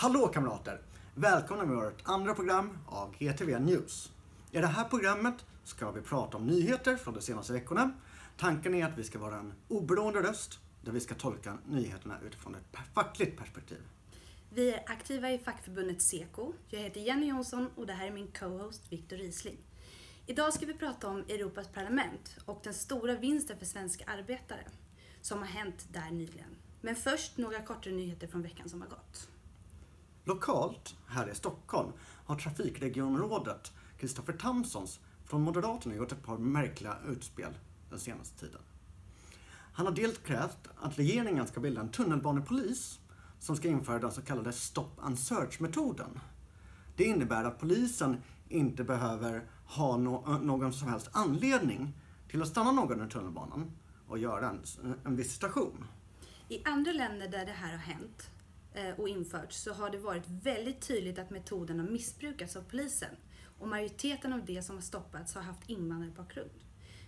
Hallå kamrater! Välkomna med vårt andra program av GTV News. I det här programmet ska vi prata om nyheter från de senaste veckorna. Tanken är att vi ska vara en oberoende röst där vi ska tolka nyheterna utifrån ett fackligt perspektiv. Vi är aktiva i fackförbundet Seko. Jag heter Jenny Jonsson och det här är min co-host Viktor Risling. Idag ska vi prata om Europas parlament och den stora vinsten för svenska arbetare som har hänt där nyligen. Men först några kortare nyheter från veckan som har gått. Lokalt, här i Stockholm, har trafikregionrådet Kristoffer Tamsons från Moderaterna gjort ett par märkliga utspel den senaste tiden. Han har dels krävt att regeringen ska bilda en tunnelbanepolis som ska införa den så kallade stop and search-metoden. Det innebär att polisen inte behöver ha no någon som helst anledning till att stanna någon i tunnelbanan och göra en, en visitation. I andra länder där det här har hänt Eh, och införts så har det varit väldigt tydligt att metoden har missbrukats av polisen och majoriteten av de som har stoppats har haft invandrarbakgrund.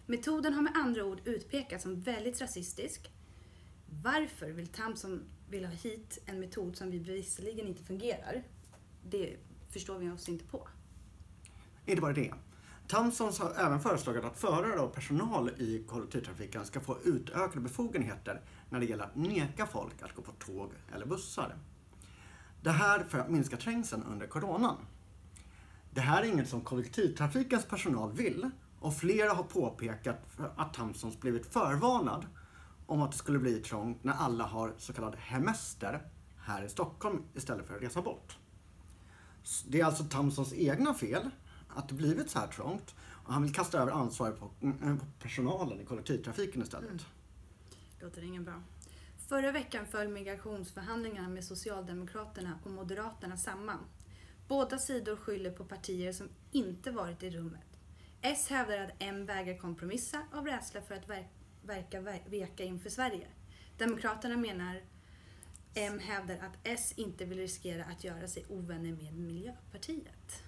Metoden har med andra ord utpekats som väldigt rasistisk. Varför vill Tamsom vill ha hit en metod som vi bevisligen inte fungerar? Det förstår vi oss inte på. Inte bara det. Tamsons har även föreslagit att förare och personal i kollektivtrafiken ska få utökade befogenheter när det gäller att neka folk att gå på tåg eller bussar. Det här för att minska trängseln under coronan. Det här är inget som kollektivtrafikens personal vill och flera har påpekat att Tamsons blivit förvarnad om att det skulle bli trångt när alla har så kallad hemester här i Stockholm istället för att resa bort. Det är alltså Tamsons egna fel att det blivit så här trångt och han vill kasta över ansvaret på, mm, på personalen i kollektivtrafiken istället. Mm. Låter ingen bra. Förra veckan föll migrationsförhandlingarna med Socialdemokraterna och Moderaterna samman. Båda sidor skyller på partier som inte varit i rummet. S hävdar att M vägrar kompromissa av rädsla för att verka veka inför Sverige. Demokraterna menar M hävdar att S inte vill riskera att göra sig ovänner med Miljöpartiet.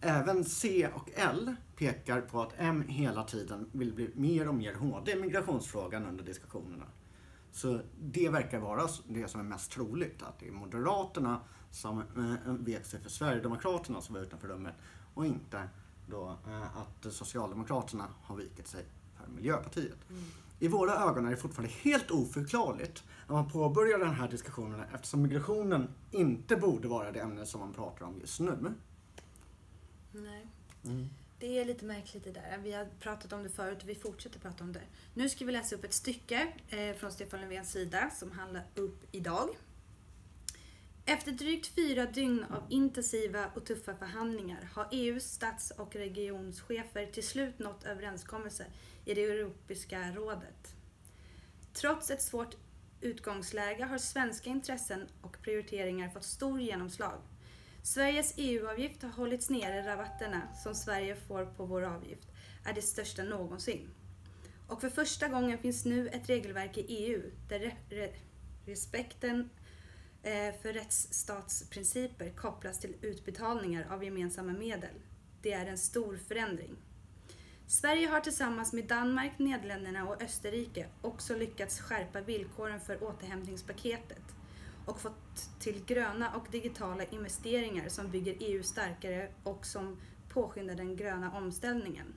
Även C och L pekar på att M hela tiden vill bli mer och mer hård i migrationsfrågan under diskussionerna. Så det verkar vara det som är mest troligt, att det är Moderaterna som eh, vek sig för Sverigedemokraterna som var utanför rummet och inte då eh, att Socialdemokraterna har vikit sig för Miljöpartiet. Mm. I våra ögon är det fortfarande helt oförklarligt när man påbörjar den här diskussionen eftersom migrationen inte borde vara det ämne som man pratar om just nu. Nej. Mm. Det är lite märkligt det där. Vi har pratat om det förut och vi fortsätter prata om det. Nu ska vi läsa upp ett stycke eh, från Stefan Löfvens sida som handlar upp idag. Efter drygt fyra dygn av intensiva och tuffa förhandlingar har EUs stats och regionschefer till slut nått överenskommelse i det Europeiska rådet. Trots ett svårt utgångsläge har svenska intressen och prioriteringar fått stor genomslag. Sveriges EU-avgift har hållits nere. Rabatterna som Sverige får på vår avgift är de största någonsin. Och för första gången finns nu ett regelverk i EU där re re respekten eh, för rättsstatsprinciper kopplas till utbetalningar av gemensamma medel. Det är en stor förändring. Sverige har tillsammans med Danmark, Nederländerna och Österrike också lyckats skärpa villkoren för återhämtningspaketet och fått till gröna och digitala investeringar som bygger EU starkare och som påskyndar den gröna omställningen.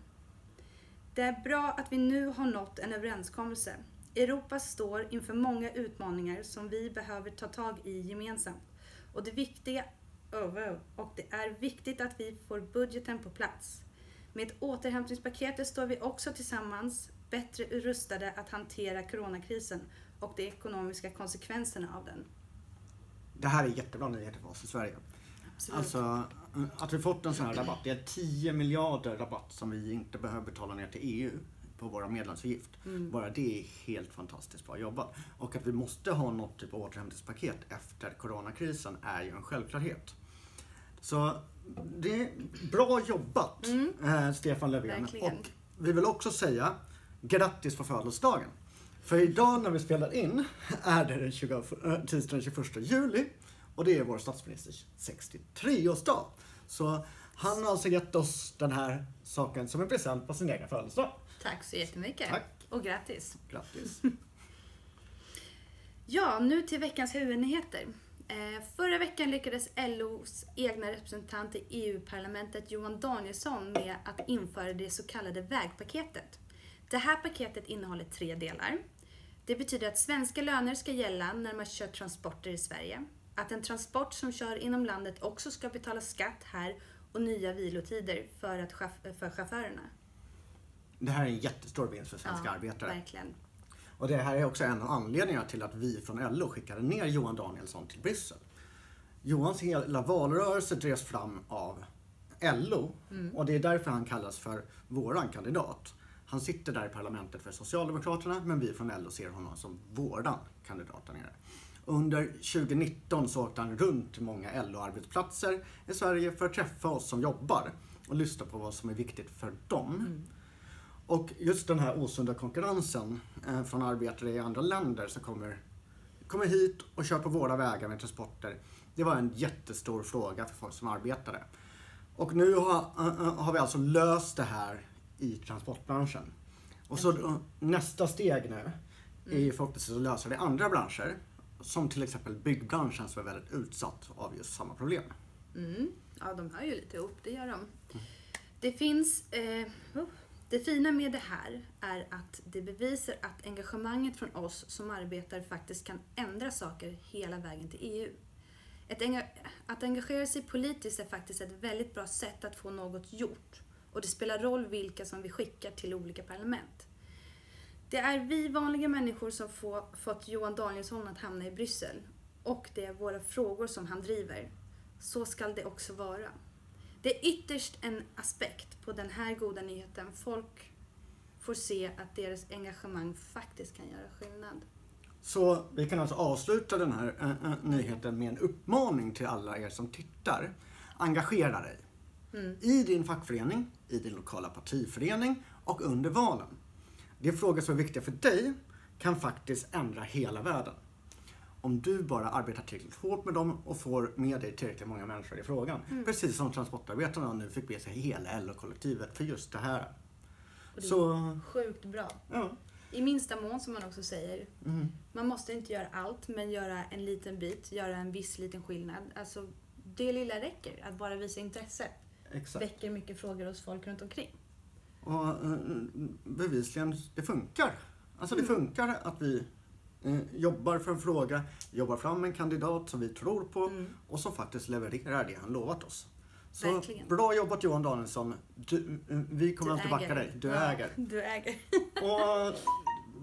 Det är bra att vi nu har nått en överenskommelse. Europa står inför många utmaningar som vi behöver ta tag i gemensamt. Och det, viktiga, oh, och det är viktigt att vi får budgeten på plats. Med återhämtningspaketet står vi också tillsammans bättre rustade att hantera coronakrisen och de ekonomiska konsekvenserna av den det här är jättebra nyheter för oss i Sverige. Absolut. Alltså, att vi fått en sån här rabatt. Det är 10 miljarder rabatt som vi inte behöver betala ner till EU på våra medlemsavgift. Mm. Bara det är helt fantastiskt bra jobbat. Och att vi måste ha något typ av återhämtningspaket efter coronakrisen är ju en självklarhet. Så det är bra jobbat mm. eh, Stefan Löfven. Verkligen. Och vi vill också säga grattis på födelsedagen. För idag när vi spelar in är det den 20, äh, tisdagen den 21 juli och det är vår statsministers 63-årsdag. Så han har alltså gett oss den här saken som en present på sin egen födelsedag. Tack så jättemycket. Tack. Och grattis. Grattis. ja, nu till veckans huvudnyheter. Eh, förra veckan lyckades LOs egna representant i EU-parlamentet Johan Danielsson med att införa det så kallade vägpaketet. Det här paketet innehåller tre delar. Det betyder att svenska löner ska gälla när man kör transporter i Sverige. Att en transport som kör inom landet också ska betala skatt här och nya vilotider för, att, för chaufförerna. Det här är en jättestor vinst för svenska ja, arbetare. Verkligen. Och det här är också en av anledningarna till att vi från LO skickade ner Johan Danielsson till Bryssel. Johans hela valrörelse drevs fram av LO mm. och det är därför han kallas för våran kandidat. Han sitter där i parlamentet för Socialdemokraterna men vi från LO ser honom som våran kandidat där nere. Under 2019 så åkte han runt till många LO-arbetsplatser i Sverige för att träffa oss som jobbar och lyssna på vad som är viktigt för dem. Mm. Och just den här osunda konkurrensen eh, från arbetare i andra länder som kommer, kommer hit och kör på våra vägar med transporter. Det var en jättestor fråga för folk som arbetade. Och nu har, äh, har vi alltså löst det här i transportbranschen. Och så mm. nästa steg nu är ju förhoppningsvis att lösa det i andra branscher. Som till exempel byggbranschen som är väldigt utsatt av just samma problem. Mm. Ja, de hör ju lite ihop, det gör de. Mm. Det finns... Eh, oh, det fina med det här är att det bevisar att engagemanget från oss som arbetar faktiskt kan ändra saker hela vägen till EU. Enga att engagera sig politiskt är faktiskt ett väldigt bra sätt att få något gjort och det spelar roll vilka som vi skickar till olika parlament. Det är vi vanliga människor som får, fått Johan Danielsson att hamna i Bryssel och det är våra frågor som han driver. Så skall det också vara. Det är ytterst en aspekt på den här goda nyheten. Folk får se att deras engagemang faktiskt kan göra skillnad. Så vi kan alltså avsluta den här äh, äh, nyheten med en uppmaning till alla er som tittar. Engagera dig. Mm. I din fackförening, i din lokala partiförening och under valen. De frågor som är viktiga för dig kan faktiskt ändra hela världen om du bara arbetar tillräckligt hårt med dem och får med dig tillräckligt många människor i frågan. Mm. Precis som transportarbetarna nu fick med sig hela LO-kollektivet för just det här. Och det Så... är sjukt bra. Ja. I minsta mån som man också säger. Mm. Man måste inte göra allt men göra en liten bit, göra en viss liten skillnad. Alltså, det lilla räcker. Att bara visa intresse Exakt. väcker mycket frågor hos folk runt omkring. Och uh, bevisligen, det funkar. Alltså det mm. funkar att vi Eh, jobbar för en fråga, jobbar fram en kandidat som vi tror på mm. och som faktiskt levererar det han lovat oss. Så Verkligen. bra jobbat Johan Danielsson. Du, eh, vi kommer du alltid backa dig. Du ja, äger. Du äger. och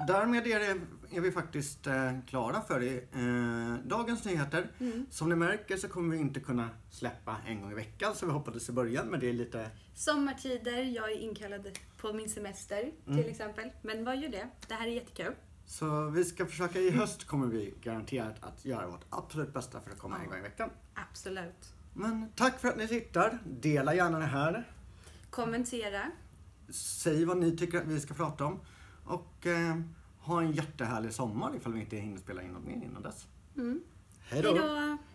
därmed är, det, är vi faktiskt eh, klara för. Eh, dagens nyheter. Mm. Som ni märker så kommer vi inte kunna släppa en gång i veckan som vi hoppades i början. Men det är lite... Sommartider, jag är inkallad på min semester till mm. exempel. Men vad gör det? Det här är jättekul. Så vi ska försöka, i höst kommer vi garanterat att göra vårt absolut bästa för att komma en gång i veckan. Absolut. Men tack för att ni tittar. Dela gärna det här. Kommentera. Säg vad ni tycker att vi ska prata om. Och eh, ha en jättehärlig sommar ifall vi inte hinner spela in något mer innan dess. Mm. Hej då!